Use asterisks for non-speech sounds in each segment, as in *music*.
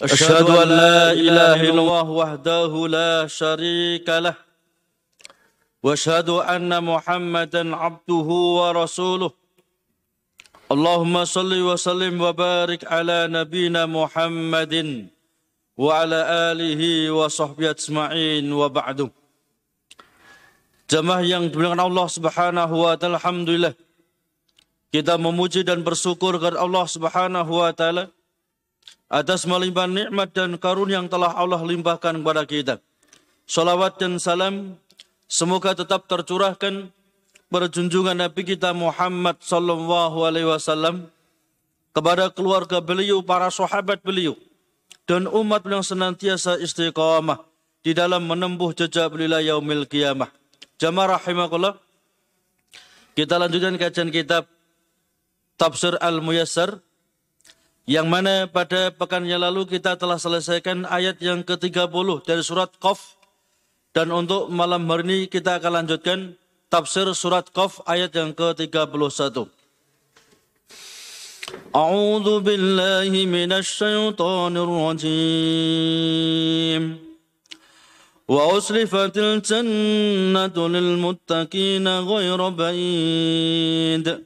أشهد أن لا إله إلا الله وحده لا شريك له. وأشهد أن محمدا عبده ورسوله. اللهم صل وسلم وبارك على نبينا محمد وعلى آله وصحبه أجمعين وبعد. Jemaah yang dimuliakan Allah Subhanahu wa taala, alhamdulillah. Kita memuji dan bersyukur kepada Allah Subhanahu wa taala atas melimpah nikmat dan karunia yang telah Allah limpahkan kepada kita. Salawat dan salam semoga tetap tercurahkan berjunjungan Nabi kita Muhammad sallallahu alaihi wasallam kepada keluarga beliau, para sahabat beliau dan umat yang senantiasa istiqamah di dalam menempuh jejak beliau yaumil qiyamah. Jamaah rahimakumullah. Kita lanjutkan kajian kitab Tafsir Al-Muyassar yang mana pada pekan yang lalu kita telah selesaikan ayat yang ke-30 dari surat Qaf dan untuk malam hari ini kita akan lanjutkan tafsir surat Qaf ayat yang ke-31. A'udzu billahi minasy syaithanir rajim. وأسلفت الجنة للمتقين غير بعيد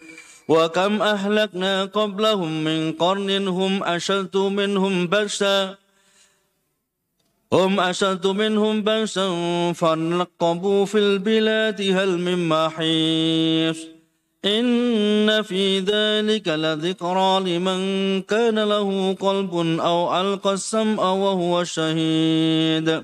وكم أهلكنا قبلهم من قرن هم أشد منهم بأسا هم أشد منهم بأسا فنقبوا في البلاد هل من محيص إن في ذلك لذكرى لمن كان له قلب أو ألقى السمع وهو شهيد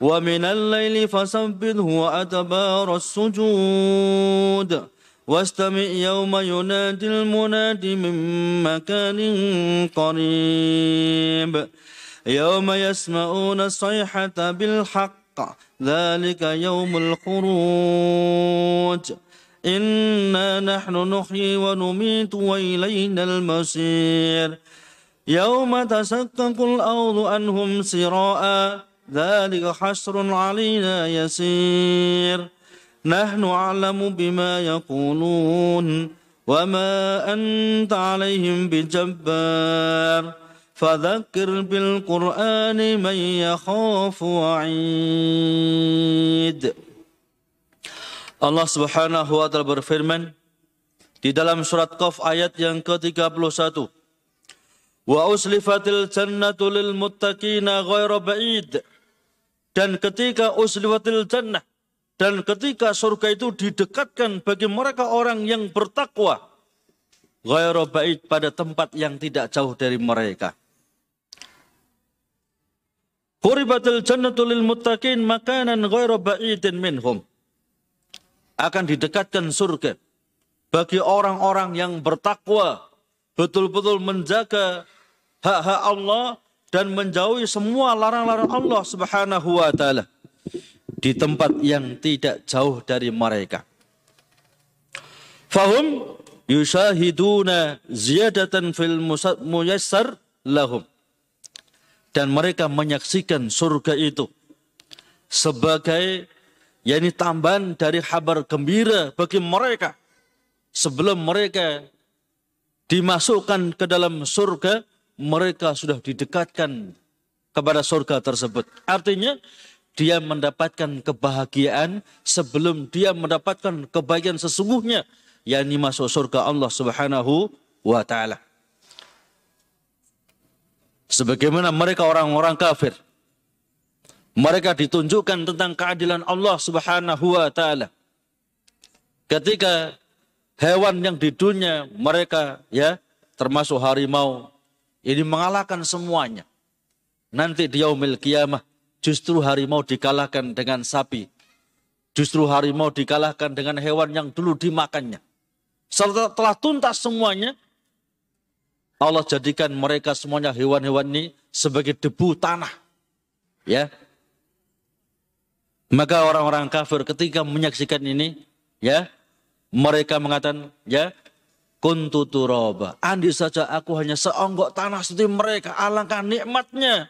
ومن الليل فسبده وأدبار السجود. واستمع يوم ينادي المناد من مكان قريب. يوم يسمعون الصيحة بالحق ذلك يوم الخروج. إنا نحن نحيي ونميت وإلينا المصير. يوم تشقق الأرض عنهم سراء ذلك حشر علينا يسير. نحن أعلم بما يقولون وما أنت عليهم بجبار. فذكر بالقرآن من يخاف وعيد. الله سبحانه وتعالى berfirman di dalam surat Qaf ayat yang ke-31 wa uslifatil jannatu lil muttaqina ghayra ba'id. Dan ketika usliwatil jannah dan ketika surga itu didekatkan bagi mereka orang yang bertakwa ghairu bait pada tempat yang tidak jauh dari mereka. Quribatil jannatu lil muttaqin makanan ghairu ba'idin minhum. Akan didekatkan surga bagi orang-orang yang bertakwa, betul-betul menjaga hak-hak Allah dan menjauhi semua larang-larang Allah Subhanahu wa taala di tempat yang tidak jauh dari mereka. Fahum yushahiduna ziyadatan fil muyassar lahum. Dan mereka menyaksikan surga itu sebagai yakni tambahan dari kabar gembira bagi mereka sebelum mereka dimasukkan ke dalam surga, mereka sudah didekatkan kepada surga tersebut. Artinya dia mendapatkan kebahagiaan sebelum dia mendapatkan kebaikan sesungguhnya yakni masuk surga Allah Subhanahu wa taala. Sebagaimana mereka orang-orang kafir mereka ditunjukkan tentang keadilan Allah Subhanahu wa taala. Ketika hewan yang di dunia mereka ya termasuk harimau ini mengalahkan semuanya. Nanti di yaumil kiamah justru harimau dikalahkan dengan sapi. Justru harimau dikalahkan dengan hewan yang dulu dimakannya. Setelah tuntas semuanya, Allah jadikan mereka semuanya hewan-hewan ini sebagai debu tanah. Ya, maka orang-orang kafir ketika menyaksikan ini, ya, mereka mengatakan, ya, kuntu. Andi saja aku hanya seonggok tanah seperti mereka. Alangkah nikmatnya.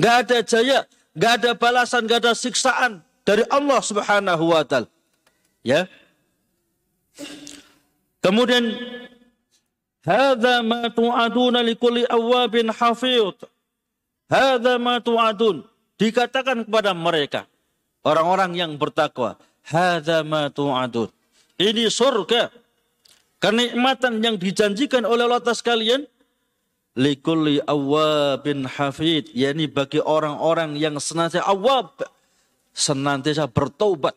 Gak ada jaya, gak ada balasan, gak ada siksaan dari Allah Subhanahu wa taala. Ya. Kemudian Hadza ma tu'aduna likulli awabin hafid. Hadza ma tu'adun. Dikatakan kepada mereka, orang-orang yang bertakwa. Hadza ma tu'adun. Ini surga. Kenikmatan yang dijanjikan oleh Allah atas kalian likulli awabin hafid yakni bagi orang-orang yang senantiasa awab senantiasa bertobat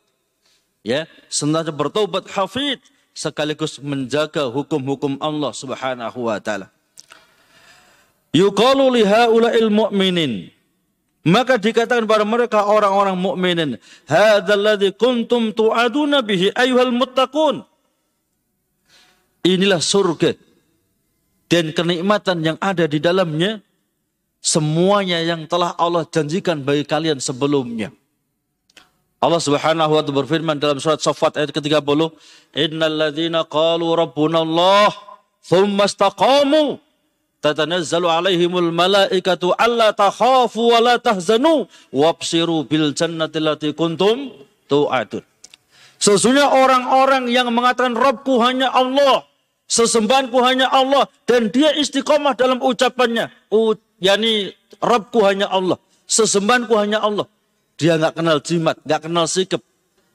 ya senantiasa bertobat hafid sekaligus menjaga hukum-hukum Allah Subhanahu wa taala yuqalu li haula'il mu'minin maka dikatakan pada mereka orang-orang mukminin, "Hadzalladzi kuntum tu'aduna bihi ayyuhal muttaqun." Inilah surga dan kenikmatan yang ada di dalamnya semuanya yang telah Allah janjikan bagi kalian sebelumnya. Allah Subhanahu wa taala berfirman dalam surat Saffat ayat ke-30, "Innal ladzina qalu rabbuna Allah, tsumma istaqamu tatanazzalu alaihimul malaikatu alla takhafu wa la tahzanu wabsiru bil jannati allati kuntum tu'adun. Sesungguhnya orang-orang yang mengatakan Rabbku hanya Allah, sesembahanku hanya Allah dan dia istiqomah dalam ucapannya. U, yani Rabbku hanya Allah, sesembahanku hanya Allah. Dia nggak kenal jimat, nggak kenal sikap,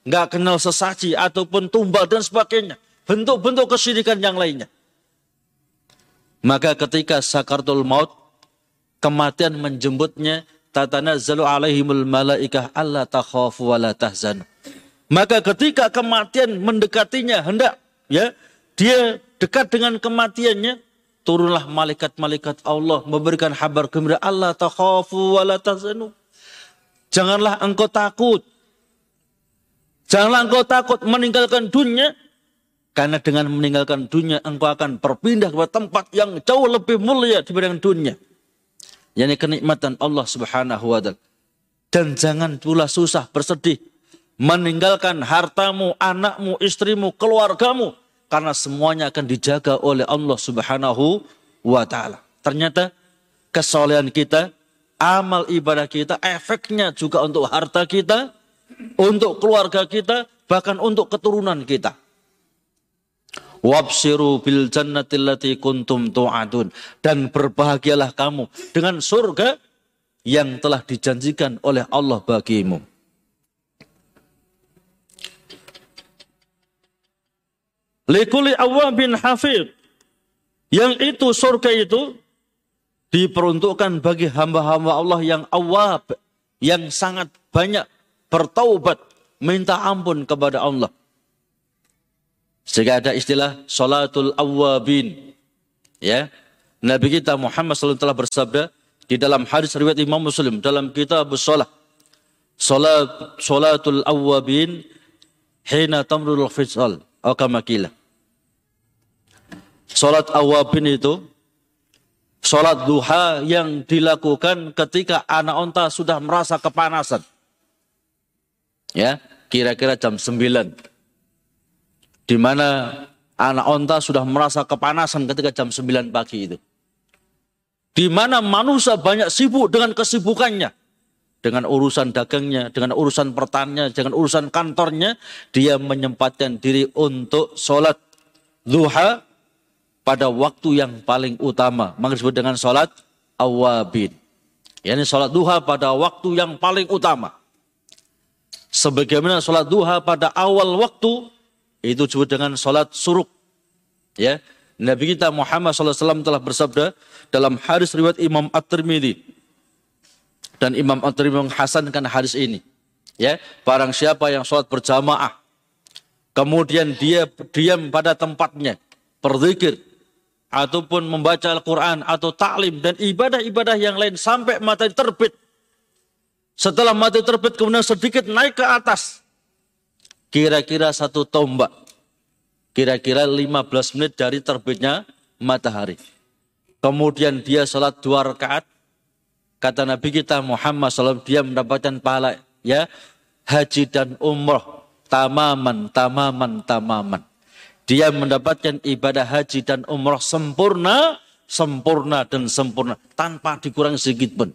nggak kenal sesaji ataupun tumbal dan sebagainya. Bentuk-bentuk kesyirikan yang lainnya. Maka ketika sakartul maut, kematian menjemputnya, zalu alaihimul malaikah Allah takhafu wa la tahzanu. Maka ketika kematian mendekatinya, hendak ya dia dekat dengan kematiannya, turunlah malaikat-malaikat Allah memberikan kabar gembira Allah takhafu wa la tahzanu. Janganlah engkau takut. Janganlah engkau takut meninggalkan dunia karena dengan meninggalkan dunia engkau akan berpindah ke tempat yang jauh lebih mulia dibanding dunia. Yani kenikmatan Allah subhanahu wa ta'ala. Dan jangan pula susah bersedih. Meninggalkan hartamu, anakmu, istrimu, keluargamu. Karena semuanya akan dijaga oleh Allah subhanahu wa ta'ala. Ternyata kesolehan kita, amal ibadah kita, efeknya juga untuk harta kita, untuk keluarga kita, bahkan untuk keturunan kita. Wabsiru bil jannati allati kuntum tu'adun. Dan berbahagialah kamu dengan surga yang telah dijanjikan oleh Allah bagimu. Likuli bin hafid. Yang itu surga itu diperuntukkan bagi hamba-hamba Allah yang awab. Yang sangat banyak bertaubat. Minta ampun kepada Allah. Sehingga ada istilah salatul awwabin. Ya. Nabi kita Muhammad SAW telah bersabda di dalam hadis riwayat Imam Muslim dalam kitab salat. Salat salatul awwabin hina tamrul fisal atau kama Salat awwabin itu salat duha yang dilakukan ketika anak onta sudah merasa kepanasan. Ya, kira-kira jam 9 di mana anak onta sudah merasa kepanasan ketika jam 9 pagi itu. Di mana manusia banyak sibuk dengan kesibukannya. dengan urusan dagangnya, dengan urusan pertaniannya, dengan urusan kantornya, dia menyempatkan diri untuk sholat duha pada waktu yang paling utama. Maka disebut dengan sholat awabin. Yani sholat duha pada waktu yang paling utama. Sebagaimana sholat duha pada awal waktu, itu disebut dengan sholat suruk. Ya, Nabi kita Muhammad SAW telah bersabda dalam hadis riwayat Imam At-Tirmidzi dan Imam At-Tirmidzi menghasankan hadis ini. Ya, barang siapa yang sholat berjamaah, kemudian dia diam pada tempatnya, berzikir, ataupun membaca Al-Quran, atau taklim, dan ibadah-ibadah yang lain sampai matahari terbit. Setelah matahari terbit, kemudian sedikit naik ke atas. Kira-kira satu tombak. Kira-kira 15 menit dari terbitnya matahari. Kemudian dia sholat dua rakaat, Kata Nabi kita Muhammad SAW, dia mendapatkan pahala ya haji dan umroh tamaman, tamaman, tamaman. Dia mendapatkan ibadah haji dan umroh sempurna, sempurna dan sempurna tanpa dikurangi sedikit pun.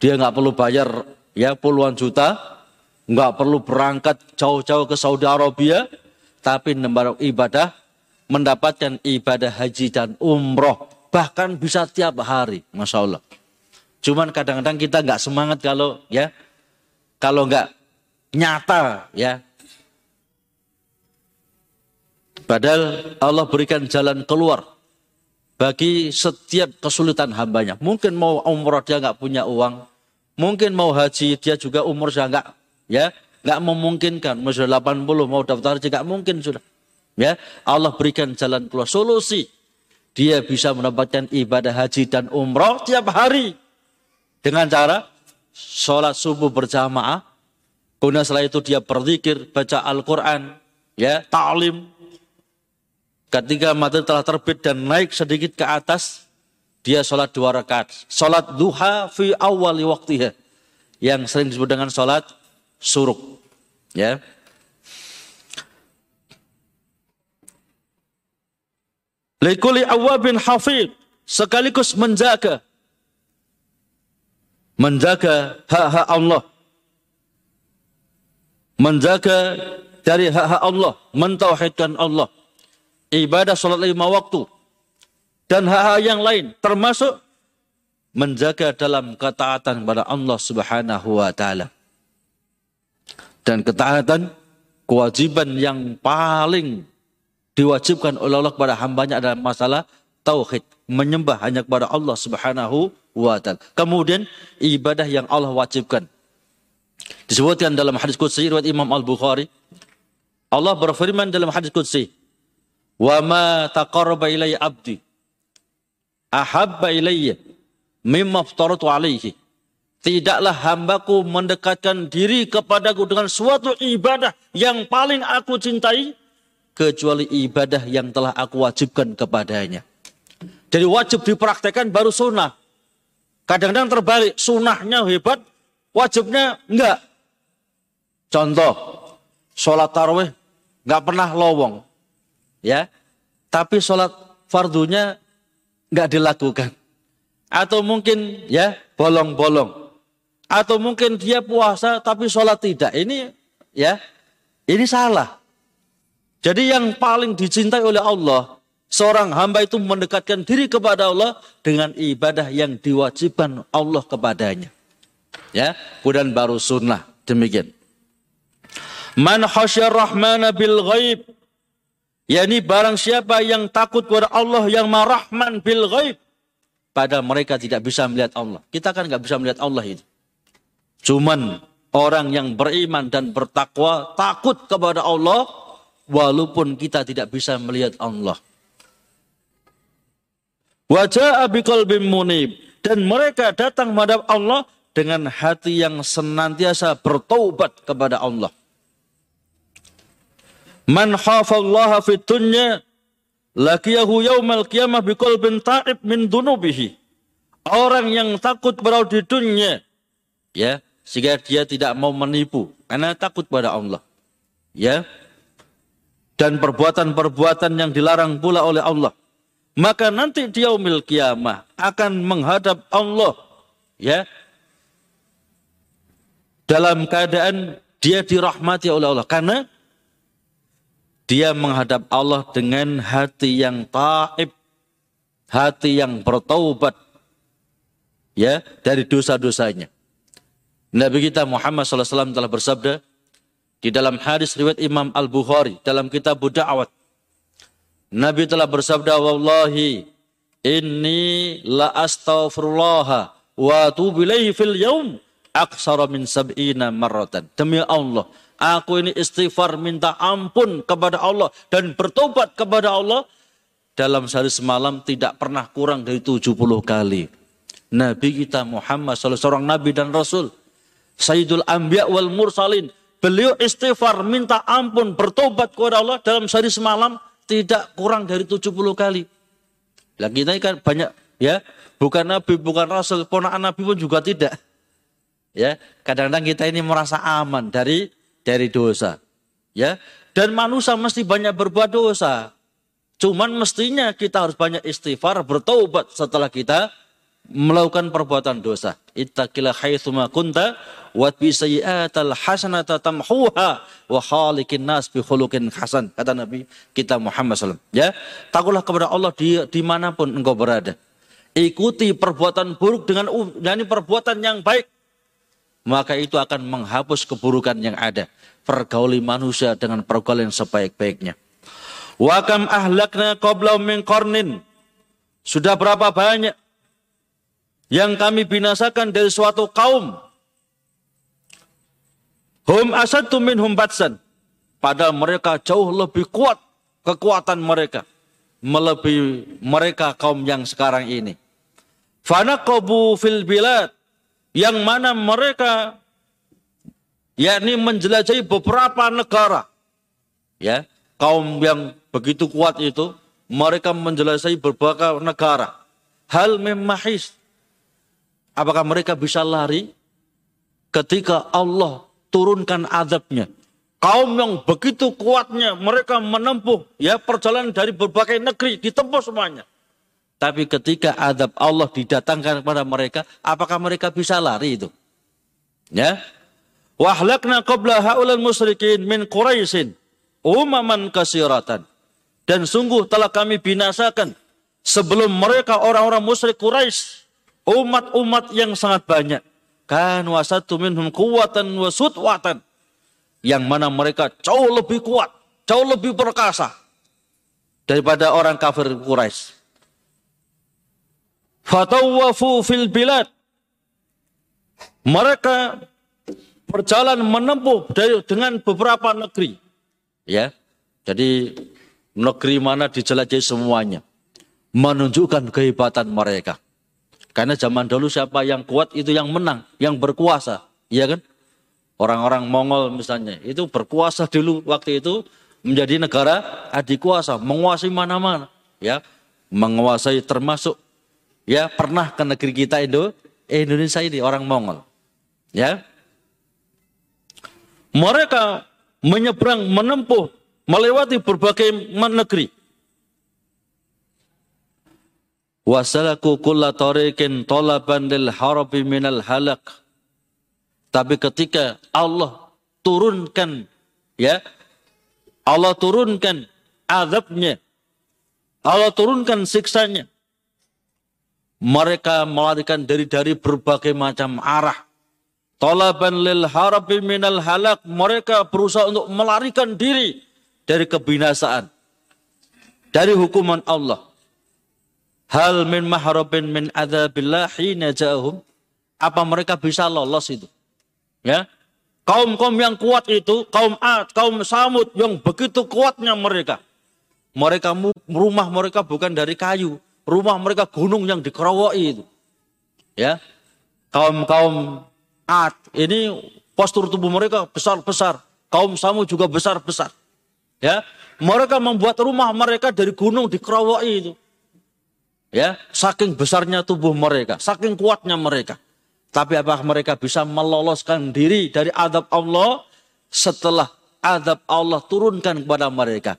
Dia nggak perlu bayar ya puluhan juta, nggak perlu berangkat jauh-jauh ke Saudi Arabia, tapi ibadah mendapatkan ibadah haji dan umroh bahkan bisa tiap hari, masya Allah. Cuman kadang-kadang kita nggak semangat kalau ya kalau nggak nyata ya. Padahal Allah berikan jalan keluar bagi setiap kesulitan hambanya. Mungkin mau umroh dia nggak punya uang, mungkin mau haji dia juga umur sudah nggak ya nggak memungkinkan. Mau 80 mau daftar haji nggak mungkin sudah. Ya Allah berikan jalan keluar solusi. Dia bisa mendapatkan ibadah haji dan umroh tiap hari dengan cara sholat subuh berjamaah. Kemudian setelah itu dia berzikir, baca Al-Quran, ya, ta'lim. Ketika matahari telah terbit dan naik sedikit ke atas, dia sholat dua rakaat. Sholat duha fi awali waktiha. Yang sering disebut dengan sholat suruk. Ya. Likuli awabin hafid. Sekaligus menjaga menjaga hak-hak Allah, menjaga dari hak-hak Allah, mentauhidkan Allah, ibadah sholat lima waktu, dan hak-hak yang lain, termasuk menjaga dalam ketaatan kepada Allah Subhanahu wa taala. Dan ketaatan kewajiban yang paling diwajibkan oleh Allah kepada hambanya adalah masalah tauhid, menyembah hanya kepada Allah Subhanahu wa taala. Kemudian ibadah yang Allah wajibkan. Disebutkan dalam hadis qudsi riwayat Imam Al-Bukhari. Allah berfirman dalam hadis qudsi, "Wa ma taqarraba ilayya 'abdi ahabba ilayya mimma aftaratu alaihi." Tidaklah hambaku mendekatkan diri kepadaku dengan suatu ibadah yang paling aku cintai kecuali ibadah yang telah aku wajibkan kepadanya. Jadi wajib dipraktekkan baru sunnah. Kadang-kadang terbalik, sunnahnya hebat, wajibnya enggak. Contoh, sholat tarawih enggak pernah lowong. Ya, Tapi sholat fardunya enggak dilakukan. Atau mungkin ya bolong-bolong. Atau mungkin dia puasa tapi sholat tidak. Ini ya, ini salah. Jadi yang paling dicintai oleh Allah Seorang hamba itu mendekatkan diri kepada Allah dengan ibadah yang diwajibkan Allah kepadanya. Ya, kemudian baru sunnah. Demikian. Man khasyar rahmana bil ghaib. Yani barang siapa yang takut kepada Allah yang marahman bil ghaib. Pada mereka tidak bisa melihat Allah. Kita kan nggak bisa melihat Allah itu. Cuman orang yang beriman dan bertakwa takut kepada Allah walaupun kita tidak bisa melihat Allah. Wajah biqalbim munib. Dan mereka datang menghadap Allah dengan hati yang senantiasa bertaubat kepada Allah. Man khafallaha fit dunya laqiyahu yaumal qiyamah biqalbin ta'ib min dunubihi. Orang yang takut berau di dunia ya, sehingga dia tidak mau menipu karena takut pada Allah. Ya. Dan perbuatan-perbuatan yang dilarang pula oleh Allah maka nanti di yaumil kiamah akan menghadap Allah ya dalam keadaan dia dirahmati oleh Allah karena dia menghadap Allah dengan hati yang taib, hati yang bertaubat ya dari dosa-dosanya. Nabi kita Muhammad SAW telah bersabda di dalam hadis riwayat Imam Al Bukhari dalam kitab Da'wat. Nabi telah bersabda, Wallahi inni la astaghfirullah wa atubu fil yaum aksara min sab'ina marratan. Demi Allah, aku ini istighfar minta ampun kepada Allah dan bertobat kepada Allah dalam sehari semalam tidak pernah kurang dari 70 kali. Nabi kita Muhammad SAW, seorang nabi dan rasul Sayyidul Anbiya wal Mursalin. Beliau istighfar, minta ampun, bertobat kepada Allah dalam sehari semalam tidak kurang dari 70 kali. Lah kita kan banyak ya, bukan nabi, bukan rasul, ponakan nabi pun juga tidak. Ya, kadang-kadang kita ini merasa aman dari dari dosa. Ya, dan manusia mesti banyak berbuat dosa. Cuman mestinya kita harus banyak istighfar, bertobat setelah kita melakukan perbuatan dosa. Ittaqilah haitsuma kunta wa bi sayyi'atal hasanata tamhuha wa khaliqin nas bi khuluqin hasan kata Nabi kita Muhammad SAW. Ya, takutlah kepada Allah di di mana pun engkau berada. Ikuti perbuatan buruk dengan yani perbuatan yang baik. Maka itu akan menghapus keburukan yang ada. Pergauli manusia dengan pergaulan sebaik-baiknya. Wa kam ahlakna qabla min qarnin. Sudah berapa banyak yang kami binasakan dari suatu kaum. Hum asadtu minhum batsan. Padahal mereka jauh lebih kuat kekuatan mereka. Melebihi mereka kaum yang sekarang ini. Fanaqabu fil bilad. Yang mana mereka yakni menjelajahi beberapa negara. Ya, kaum yang begitu kuat itu mereka menjelajahi beberapa negara. Hal memahis Apakah mereka bisa lari ketika Allah turunkan azabnya? Kaum yang begitu kuatnya mereka menempuh ya perjalanan dari berbagai negeri ditempuh semuanya. Tapi ketika azab Allah didatangkan kepada mereka, apakah mereka bisa lari itu? Ya. Wahlakna qabla haulal musyrikin min Quraisyin umaman kasiratan. Dan sungguh telah kami binasakan sebelum mereka orang-orang musyrik Quraisy umat-umat yang sangat banyak. Kan wasatu minhum kuwatan wasutwatan. Yang mana mereka jauh lebih kuat, jauh lebih perkasa daripada orang kafir Quraisy. Fatawafu fil bilad. Mereka berjalan menempuh dari dengan beberapa negeri. Ya. Jadi negeri mana dijelajahi semuanya. Menunjukkan kehebatan mereka. Karena zaman dulu siapa yang kuat itu yang menang, yang berkuasa, ya kan? Orang-orang Mongol misalnya, itu berkuasa dulu waktu itu menjadi negara adik kuasa, menguasai mana-mana, ya, menguasai termasuk ya pernah ke negeri kita Indo, Indonesia ini orang Mongol, ya. Mereka menyeberang, menempuh, melewati berbagai negeri. wasalaku kulla tariqin lil halak. Tapi ketika Allah turunkan ya Allah turunkan azabnya Allah turunkan siksanya mereka melarikan dari dari berbagai macam arah talaban lil harabi minal halak mereka berusaha untuk melarikan diri dari kebinasaan dari hukuman Allah Hal min mahrabin min adzabillah hina. Apa mereka bisa lolos itu? Ya. Kaum-kaum yang kuat itu, kaum Ad, kaum Samud yang begitu kuatnya mereka. Mereka rumah mereka bukan dari kayu, rumah mereka gunung yang dikerowoi itu. Ya. Kaum-kaum Ad ini postur tubuh mereka besar-besar. Kaum Samud juga besar-besar. Ya. Mereka membuat rumah mereka dari gunung dikerowoi itu. Ya, saking besarnya tubuh mereka, saking kuatnya mereka. Tapi apakah mereka bisa meloloskan diri dari adab Allah setelah adab Allah turunkan kepada mereka?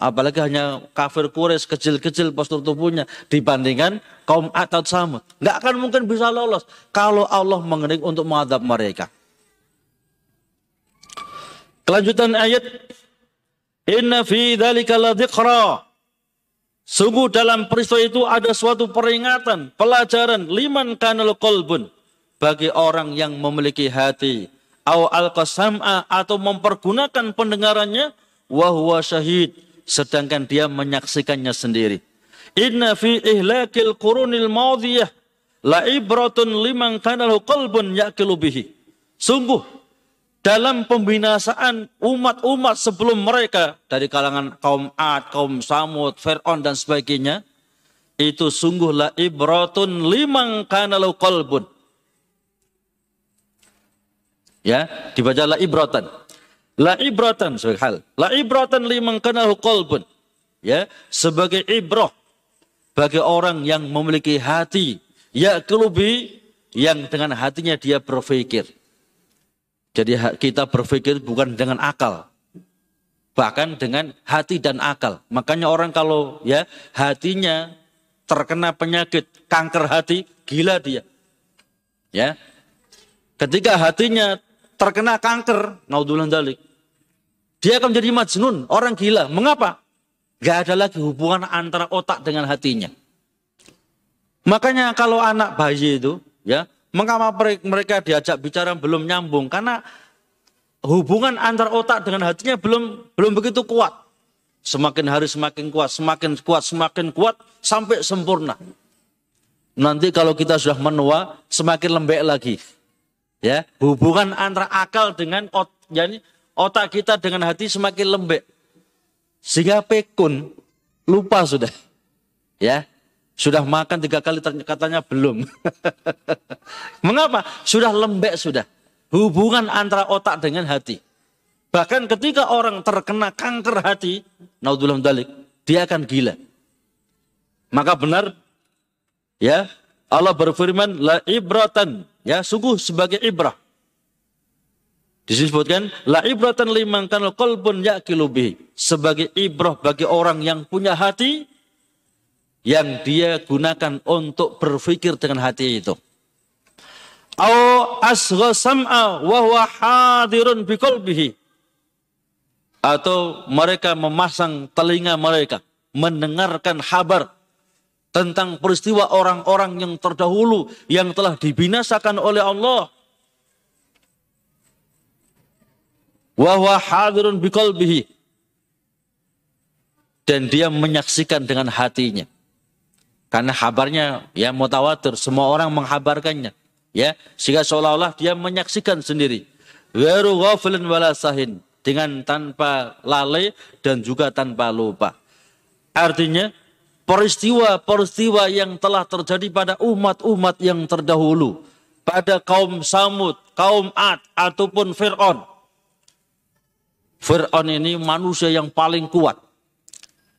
Apalagi hanya kafir kures kecil-kecil postur tubuhnya dibandingkan kaum atau Samud. Nggak akan mungkin bisa lolos kalau Allah mengerik untuk mengadab mereka. Kelanjutan ayat Inna fi dzalika. Sungguh dalam peristiwa itu ada suatu peringatan, pelajaran liman kanal qalbun bagi orang yang memiliki hati au al-qasam'a atau mempergunakan pendengarannya wa huwa syahid sedangkan dia menyaksikannya sendiri. Inna fi ihlakil qurunil madiyah la ibratun liman kanal qalbun yaqilu bihi. Sungguh dalam pembinasaan umat-umat sebelum mereka dari kalangan kaum Ad, kaum Samud, Fir'aun dan sebagainya itu sungguhlah ibratun limang kanalau qalbun. Ya, dibaca la ibratan. La ibratan sebagai hal. La ibratan limang kanalau qalbun. Ya, sebagai ibrah bagi orang yang memiliki hati ya kelubi yang dengan hatinya dia berpikir. Jadi kita berpikir bukan dengan akal, bahkan dengan hati dan akal. Makanya orang kalau ya hatinya terkena penyakit kanker hati, gila dia. Ya. Ketika hatinya terkena kanker, naudzubillah dalik. Dia akan menjadi majnun, orang gila. Mengapa? Gak ada lagi hubungan antara otak dengan hatinya. Makanya kalau anak bayi itu, ya, Mengapa mereka diajak bicara belum nyambung? Karena hubungan antar otak dengan hatinya belum belum begitu kuat. Semakin hari semakin kuat, semakin kuat, semakin kuat sampai sempurna. Nanti kalau kita sudah menua, semakin lembek lagi. Ya, hubungan antara akal dengan ot, yani otak kita dengan hati semakin lembek. Sehingga pekun lupa sudah. Ya, sudah makan tiga kali katanya belum. *laughs* Mengapa? Sudah lembek sudah. Hubungan antara otak dengan hati. Bahkan ketika orang terkena kanker hati, naudzubillah dalik, dia akan gila. Maka benar ya Allah berfirman la ibratan ya sungguh sebagai ibrah. Disebutkan la ibratan liman kanal qalbun yaqilu sebagai ibrah bagi orang yang punya hati yang dia gunakan untuk berpikir dengan hati itu. Au asgha sam'a wa huwa hadirun biqalbihi. Atau mereka memasang telinga mereka mendengarkan kabar tentang peristiwa orang-orang yang terdahulu yang telah dibinasakan oleh Allah. Wa huwa hadirun biqalbihi. Dan dia menyaksikan dengan hatinya. Karena kabarnya ya mutawatir, semua orang menghabarkannya. Ya, sehingga seolah-olah dia menyaksikan sendiri. Weru ghafilin wala sahin dengan tanpa lalai dan juga tanpa lupa. Artinya peristiwa-peristiwa yang telah terjadi pada umat-umat yang terdahulu, pada kaum Samud, kaum Ad ataupun Fir'aun. Fir'aun ini manusia yang paling kuat.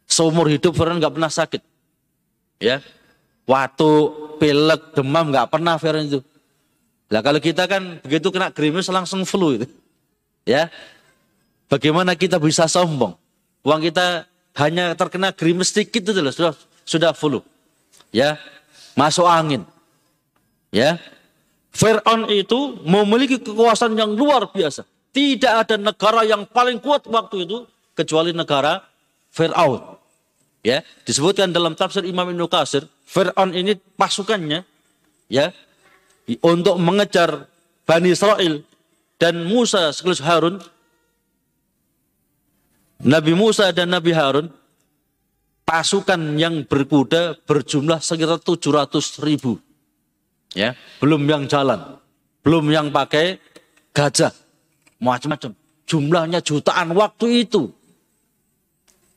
Seumur hidup Fir'aun nggak pernah sakit. Ya. Waktu pilek demam nggak pernah Feren itu. Lah kalau kita kan begitu kena gerimis langsung flu itu. Ya. Bagaimana kita bisa sombong? Uang kita hanya terkena gerimis sedikit itu loh sudah sudah flu. Ya. Masuk angin. Ya. Fir'aun itu memiliki kekuasaan yang luar biasa. Tidak ada negara yang paling kuat waktu itu kecuali negara Fir'aun. Ya, disebutkan dalam tafsir Imam Ibnu Qasir, Fir'aun ini pasukannya ya untuk mengejar Bani Israel dan Musa sekaligus Harun Nabi Musa dan Nabi Harun pasukan yang berkuda berjumlah sekitar 700 ribu. Ya, belum yang jalan, belum yang pakai gajah, macam-macam. Jumlahnya jutaan waktu itu.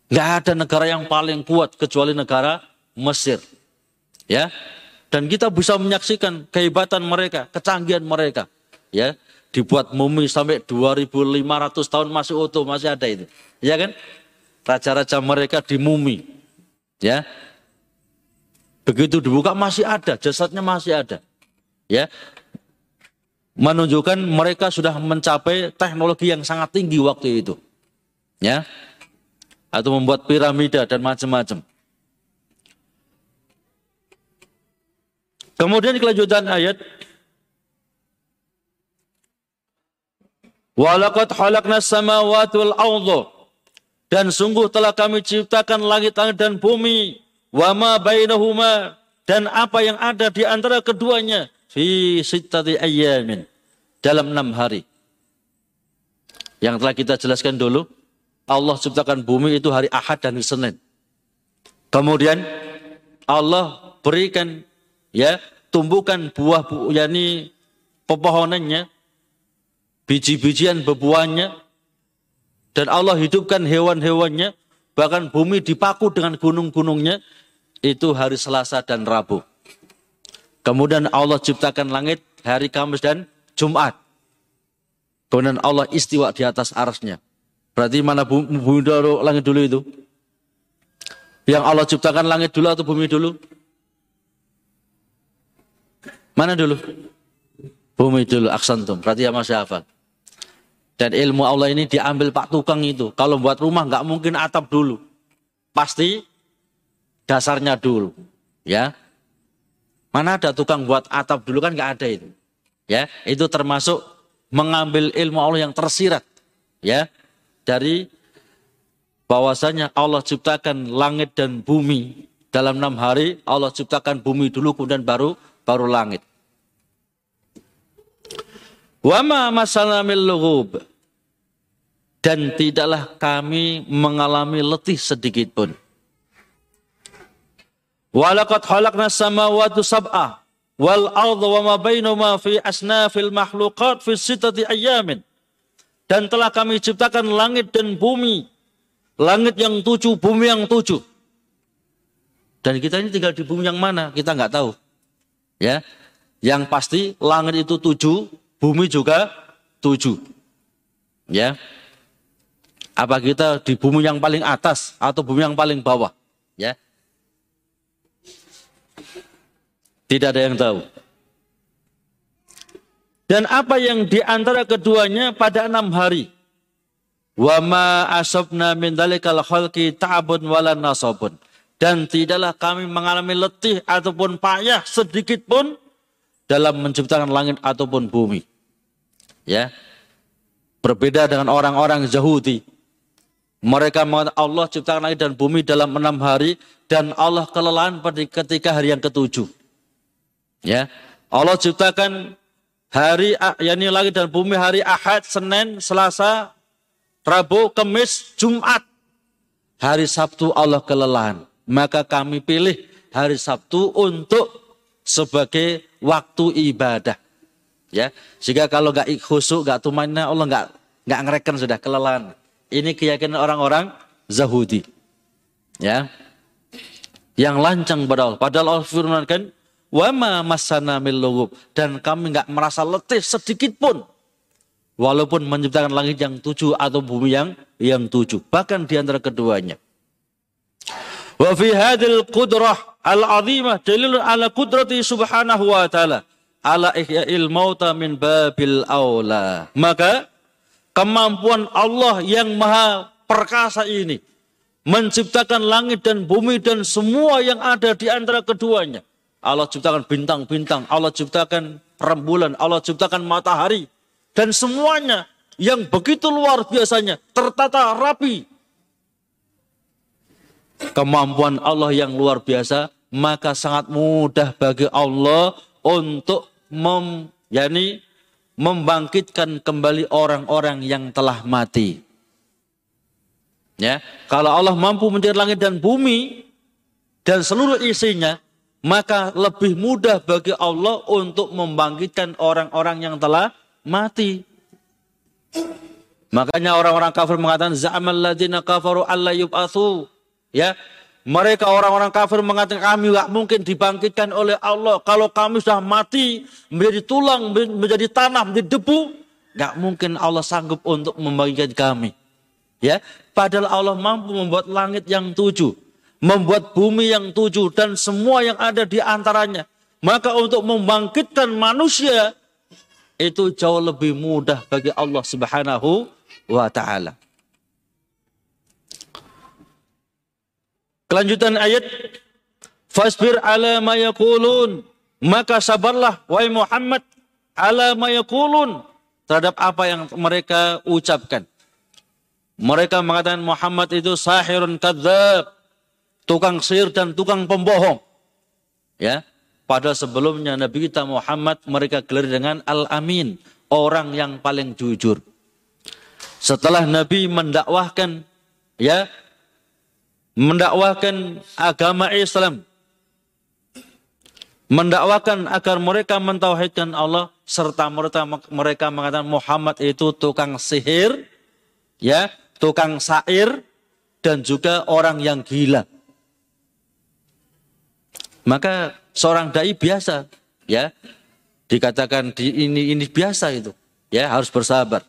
Gak ada negara yang paling kuat kecuali negara Mesir. Ya. Dan kita bisa menyaksikan kehebatan mereka, kecanggihan mereka. Ya, dibuat mumi sampai 2500 tahun masih utuh, masih ada itu. Ya kan? Raja-raja mereka di mumi. Ya. Begitu dibuka masih ada, jasadnya masih ada. Ya. Menunjukkan mereka sudah mencapai teknologi yang sangat tinggi waktu itu. Ya atau membuat piramida dan macam-macam. Kemudian kelanjutan ayat Walaqad khalaqna samawati wal arda dan sungguh telah kami ciptakan langit-langit dan bumi wa ma bainahuma dan apa yang ada di antara keduanya fi sittati ayyamin dalam enam hari. Yang telah kita jelaskan dulu, Allah ciptakan bumi itu hari Ahad dan Senin. Kemudian Allah berikan ya tumbuhkan buah bu, yakni pepohonannya biji-bijian bebuahnya, dan Allah hidupkan hewan-hewannya, bahkan bumi dipaku dengan gunung-gunungnya, itu hari Selasa dan Rabu. Kemudian Allah ciptakan langit hari Kamis dan Jumat. Kemudian Allah istiwa di atas arasnya. Berarti mana bumi, bumi dulu, langit dulu itu? Yang Allah ciptakan langit dulu atau bumi dulu? Mana dulu? Bumi dulu, aksantum. Berarti ya masih hafal. Dan ilmu Allah ini diambil Pak Tukang itu. Kalau buat rumah nggak mungkin atap dulu. Pasti dasarnya dulu. Ya. Mana ada tukang buat atap dulu kan nggak ada itu. Ya, itu termasuk mengambil ilmu Allah yang tersirat. Ya. Dari bahwasanya Allah ciptakan langit dan bumi dalam enam hari Allah ciptakan bumi dulu kemudian baru baru langit. Wama masalamil lughub. Dan tidaklah kami mengalami letih sedikit pun. Walaqad khalaqna samawati sab'a wal wa ma bainahuma fi asnafil makhluqat fi sittati ayamin. Dan telah kami ciptakan langit dan bumi. Langit yang tujuh, bumi yang tujuh. Dan kita ini tinggal di bumi yang mana? Kita nggak tahu. Ya, yang pasti langit itu tujuh, bumi juga tujuh. Ya. Apa kita di bumi yang paling atas atau bumi yang paling bawah? Ya. Tidak ada yang tahu. Dan apa yang di antara keduanya pada enam hari. Wa ma asabna min dalikal ta'abun wala nasabun. Dan tidaklah kami mengalami letih ataupun payah sedikit pun dalam menciptakan langit ataupun bumi. Ya. Berbeda dengan orang-orang Yahudi. Mereka mengatakan Allah ciptakan langit dan bumi dalam enam hari dan Allah kelelahan pada ketika hari yang ketujuh. Ya, Allah ciptakan hari yakni langit dan bumi hari Ahad, Senin, Selasa, Rabu, Kamis, Jumat. Hari Sabtu Allah kelelahan. Maka kami pilih hari Sabtu untuk sebagai waktu ibadah. Ya, sehingga kalau nggak khusyuk, nggak tumannya Allah nggak nggak ngereken sudah kelelahan. Ini keyakinan orang-orang Zahudi. Ya. Yang lancang pada Allah. Padahal Allah firmankan, "Wama masana mil dan kami nggak merasa letih sedikit pun. Walaupun menciptakan langit yang tujuh atau bumi yang yang tujuh, bahkan di antara keduanya. Wa fi hadil qudrah al-azimah dalilun ala qudrati subhanahu wa ta'ala ala ihya'il mauta min babil aula. Maka kemampuan Allah yang maha perkasa ini menciptakan langit dan bumi dan semua yang ada di antara keduanya. Allah ciptakan bintang-bintang, Allah ciptakan rembulan, Allah ciptakan matahari dan semuanya yang begitu luar biasanya tertata rapi. Kemampuan Allah yang luar biasa, maka sangat mudah bagi Allah untuk mem, yani membangkitkan kembali orang-orang yang telah mati. Ya, kalau Allah mampu menjadi langit dan bumi dan seluruh isinya, maka lebih mudah bagi Allah untuk membangkitkan orang-orang yang telah mati. Makanya orang-orang kafir mengatakan za'amal ladina kafaru alla yub'atsu. Ya, mereka orang-orang kafir mengatakan kami nggak mungkin dibangkitkan oleh Allah. Kalau kami sudah mati menjadi tulang, menjadi tanah, menjadi debu, nggak mungkin Allah sanggup untuk membangkitkan kami. Ya, padahal Allah mampu membuat langit yang tujuh, membuat bumi yang tujuh dan semua yang ada di antaranya. Maka untuk membangkitkan manusia itu jauh lebih mudah bagi Allah Subhanahu wa taala. Kelanjutan ayat Fasbir ala ma yakulun. Maka sabarlah wahai Muhammad ala ma yakulun terhadap apa yang mereka ucapkan. Mereka mengatakan Muhammad itu sahirun kadzab, tukang sihir dan tukang pembohong. Ya, pada sebelumnya Nabi kita Muhammad mereka gelar dengan Al-Amin, orang yang paling jujur. Setelah Nabi mendakwahkan ya mendakwahkan agama Islam mendakwakan agar mereka mentauhidkan Allah serta mereka mereka mengatakan Muhammad itu tukang sihir ya tukang sair dan juga orang yang gila maka seorang dai biasa ya dikatakan di ini ini biasa itu ya harus bersabar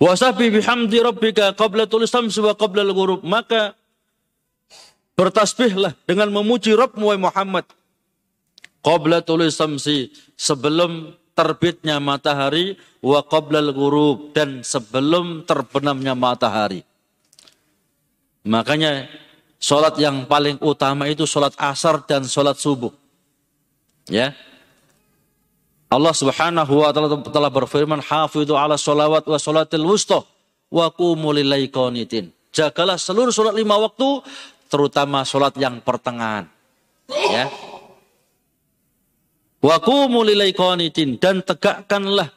wasabi bihamdi rabbika qabla tulisam wa qabla maka Bertasbihlah dengan memuji Rabbmu Muhammad. Qabla tulis samsi sebelum terbitnya matahari wa qablal ghurub dan sebelum terbenamnya matahari. Makanya sholat yang paling utama itu sholat asar dan sholat subuh. Ya. Allah Subhanahu wa taala telah berfirman, "Hafidhu ala sholawat wa sholatil wusta wa qanitin." Jagalah seluruh sholat lima waktu terutama sholat yang pertengahan. Ya. Wakumu qanitin dan tegakkanlah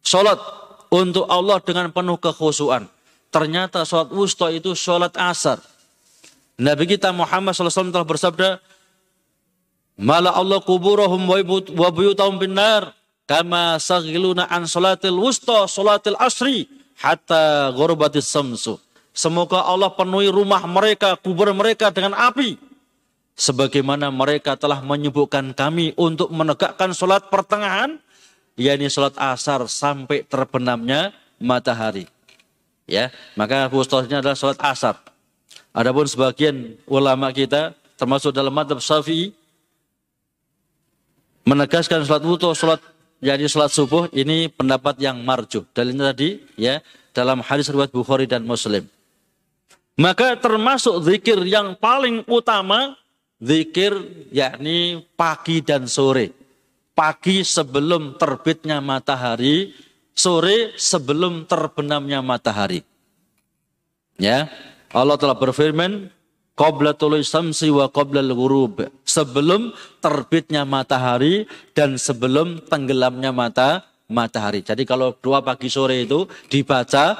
sholat untuk Allah dengan penuh kekhusuan. Ternyata sholat wusta itu sholat asar. Nabi kita Muhammad SAW telah bersabda, Mala Allah kuburahum wa buyutahum binar kama sagiluna an sholatil wusta sholatil asri hatta ghurbatis samsu. Semoga Allah penuhi rumah mereka, kubur mereka dengan api. Sebagaimana mereka telah menyebutkan kami untuk menegakkan sholat pertengahan, yakni sholat asar sampai terbenamnya matahari. Ya, maka khususnya adalah sholat asar. Adapun sebagian ulama kita, termasuk dalam madhab syafi'i, menegaskan sholat wudu, sholat jadi sholat subuh ini pendapat yang marjuh. Dalilnya tadi ya dalam hadis riwayat Bukhari dan Muslim. Maka termasuk zikir yang paling utama, zikir yakni pagi dan sore. Pagi sebelum terbitnya matahari, sore sebelum terbenamnya matahari. Ya, Allah telah berfirman, Qoblatul samsi wa qoblal ghurub. Sebelum terbitnya matahari dan sebelum tenggelamnya mata matahari. Jadi kalau dua pagi sore itu dibaca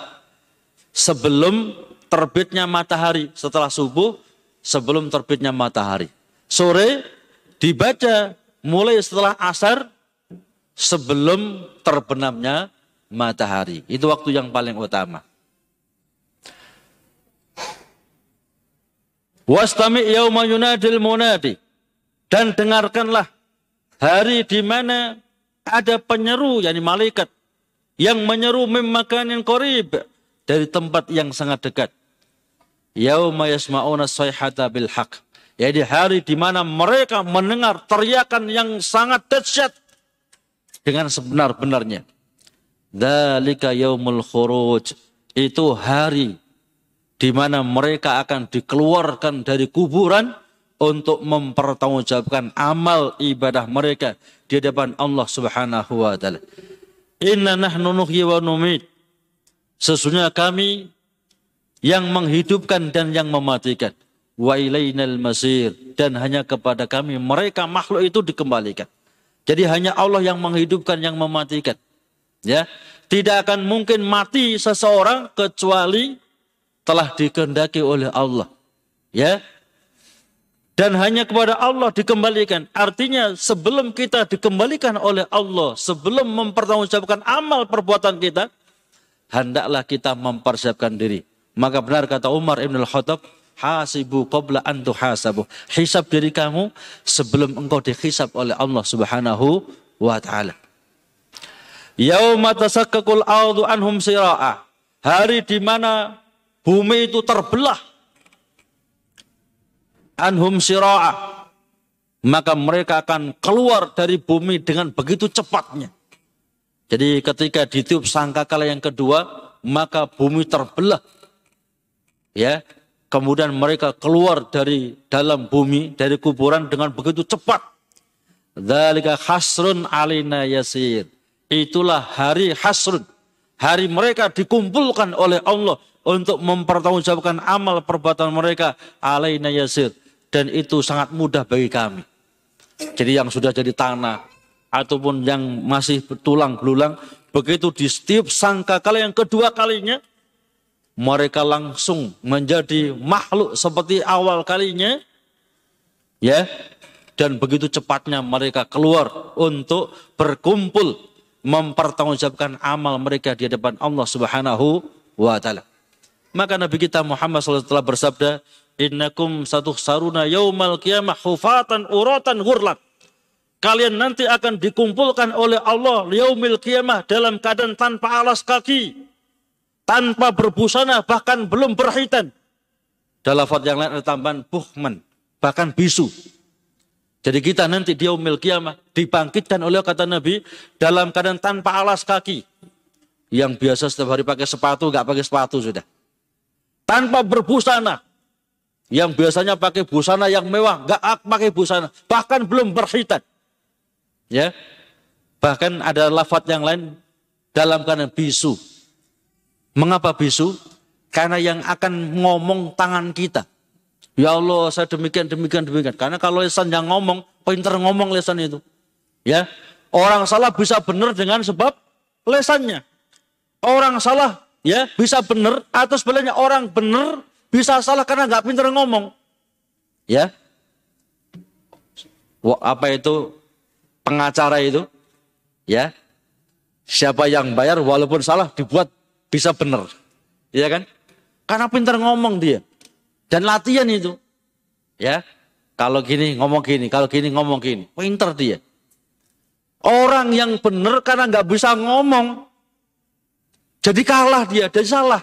sebelum terbitnya matahari setelah subuh sebelum terbitnya matahari. Sore dibaca mulai setelah asar sebelum terbenamnya matahari. Itu waktu yang paling utama. Wastami yauma yunadil munadi. Dan dengarkanlah hari di mana ada penyeru, yakni malaikat, yang menyeru memakan yang korib dari tempat yang sangat dekat. Yauma yasma'una sayhata bil haq. Jadi hari di mana mereka mendengar teriakan yang sangat dahsyat dengan sebenar-benarnya. Dalika yaumul khuruj. Itu hari di mana mereka akan dikeluarkan dari kuburan untuk mempertanggungjawabkan amal ibadah mereka di hadapan Allah Subhanahu wa taala. Inna nahnu nuhyi wa numit. Sesungguhnya kami yang menghidupkan dan yang mematikan. Wa ilainal masir. Dan hanya kepada kami mereka makhluk itu dikembalikan. Jadi hanya Allah yang menghidupkan, yang mematikan. Ya, tidak akan mungkin mati seseorang kecuali telah dikehendaki oleh Allah. Ya. Dan hanya kepada Allah dikembalikan. Artinya sebelum kita dikembalikan oleh Allah, sebelum mempertanggungjawabkan amal perbuatan kita, hendaklah kita mempersiapkan diri. Maka benar kata Umar Ibn Al-Khattab, hasibu qabla an tuhasabu. Hisab diri kamu sebelum engkau dihisab oleh Allah Subhanahu wa taala. Yauma tasakkakul ardu anhum sira'a. Hari di mana bumi itu terbelah. Anhum sira'a. Maka mereka akan keluar dari bumi dengan begitu cepatnya. Jadi ketika ditiup sangkakala yang kedua, maka bumi terbelah. Ya, kemudian mereka keluar dari dalam bumi, dari kuburan dengan begitu cepat. Dzalika khasrun alina yasir. itulah hari hasrun. Hari mereka dikumpulkan oleh Allah untuk mempertanggungjawabkan amal perbuatan mereka alaina yasir. Dan itu sangat mudah bagi kami. Jadi yang sudah jadi tanah ataupun yang masih tulang belulang begitu di setiap sangka kali yang kedua kalinya mereka langsung menjadi makhluk seperti awal kalinya ya dan begitu cepatnya mereka keluar untuk berkumpul mempertanggungjawabkan amal mereka di hadapan Allah Subhanahu wa taala. Maka Nabi kita Muhammad SAW telah bersabda, Innakum satu saruna yaumal qiyamah hufatan uratan hurlat. Kalian nanti akan dikumpulkan oleh Allah yaumil qiyamah dalam keadaan tanpa alas kaki. Tanpa berbusana, bahkan belum berhitan. Dalam lafaz yang lain ada tambahan buhman, bahkan bisu. Jadi kita nanti di yaumil qiyamah dibangkitkan oleh kata Nabi dalam keadaan tanpa alas kaki. Yang biasa setiap hari pakai sepatu, nggak pakai sepatu sudah. Tanpa berbusana, yang biasanya pakai busana yang mewah, nggak pakai busana, bahkan belum berhitan. Ya, bahkan ada lafat yang lain dalam keadaan bisu. Mengapa bisu? Karena yang akan ngomong tangan kita. Ya Allah, saya demikian, demikian, demikian. Karena kalau lesan yang ngomong, pinter ngomong lesan itu. Ya, orang salah bisa benar dengan sebab lesannya. Orang salah ya bisa benar atau sebenarnya orang benar bisa salah karena nggak pintar ngomong. Ya. Apa itu pengacara itu? Ya. Siapa yang bayar walaupun salah dibuat bisa benar. Ya kan? Karena pintar ngomong dia. Dan latihan itu. Ya. Kalau gini ngomong gini, kalau gini ngomong gini. Pintar dia. Orang yang benar karena nggak bisa ngomong. Jadi kalah dia, jadi salah.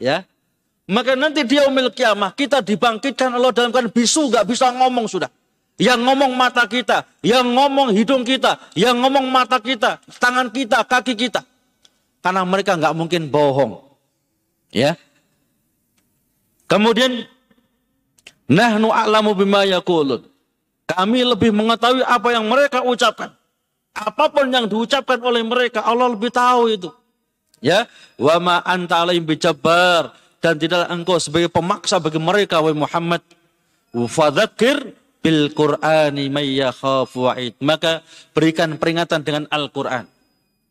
Ya. Maka nanti dia umil kiamah, kita dibangkitkan Allah dalam keadaan bisu, gak bisa ngomong sudah. Yang ngomong mata kita, yang ngomong hidung kita, yang ngomong mata kita, tangan kita, kaki kita. Karena mereka nggak mungkin bohong. Ya. Kemudian nahnu a'lamu bima yaqulun. Kami lebih mengetahui apa yang mereka ucapkan. Apa pun yang diucapkan oleh mereka, Allah lebih tahu itu. Ya, wa ma anta alaihim bijabar dan tidaklah engkau sebagai pemaksa bagi mereka wahai Muhammad. Fadzakir bil Qur'ani may yakhafu maka berikan peringatan dengan Al-Qur'an.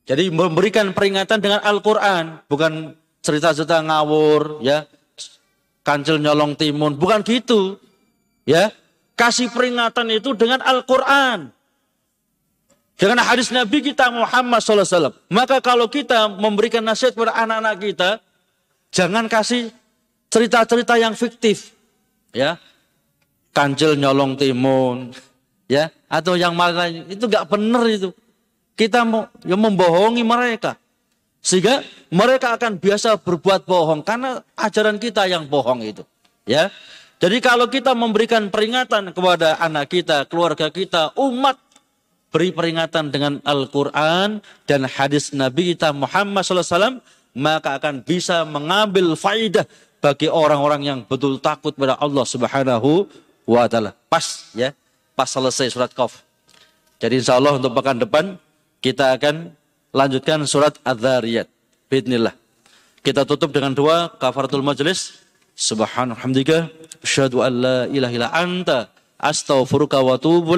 Jadi memberikan peringatan dengan Al-Qur'an bukan cerita-cerita ngawur ya. Kancil nyolong timun bukan gitu. Ya kasih peringatan itu dengan Al-Qur'an dengan hadis Nabi kita Muhammad SAW. Maka kalau kita memberikan nasihat kepada anak-anak kita, Jangan kasih cerita-cerita yang fiktif. Ya. Kancil nyolong timun, ya, atau yang mana itu nggak benar itu. Kita mau ya membohongi mereka. Sehingga mereka akan biasa berbuat bohong karena ajaran kita yang bohong itu. Ya. Jadi kalau kita memberikan peringatan kepada anak kita, keluarga kita, umat beri peringatan dengan Al-Quran dan hadis Nabi kita Muhammad SAW maka akan bisa mengambil faidah bagi orang-orang yang betul takut pada Allah Subhanahu wa taala. Pas ya, pas selesai surat Qaf. Jadi insya Allah untuk pekan depan kita akan lanjutkan surat Adz-Dzariyat. Bismillah. Kita tutup dengan dua kafaratul majlis. Subhanallah, asyhadu an la ilaha illa anta astaghfiruka wa atubu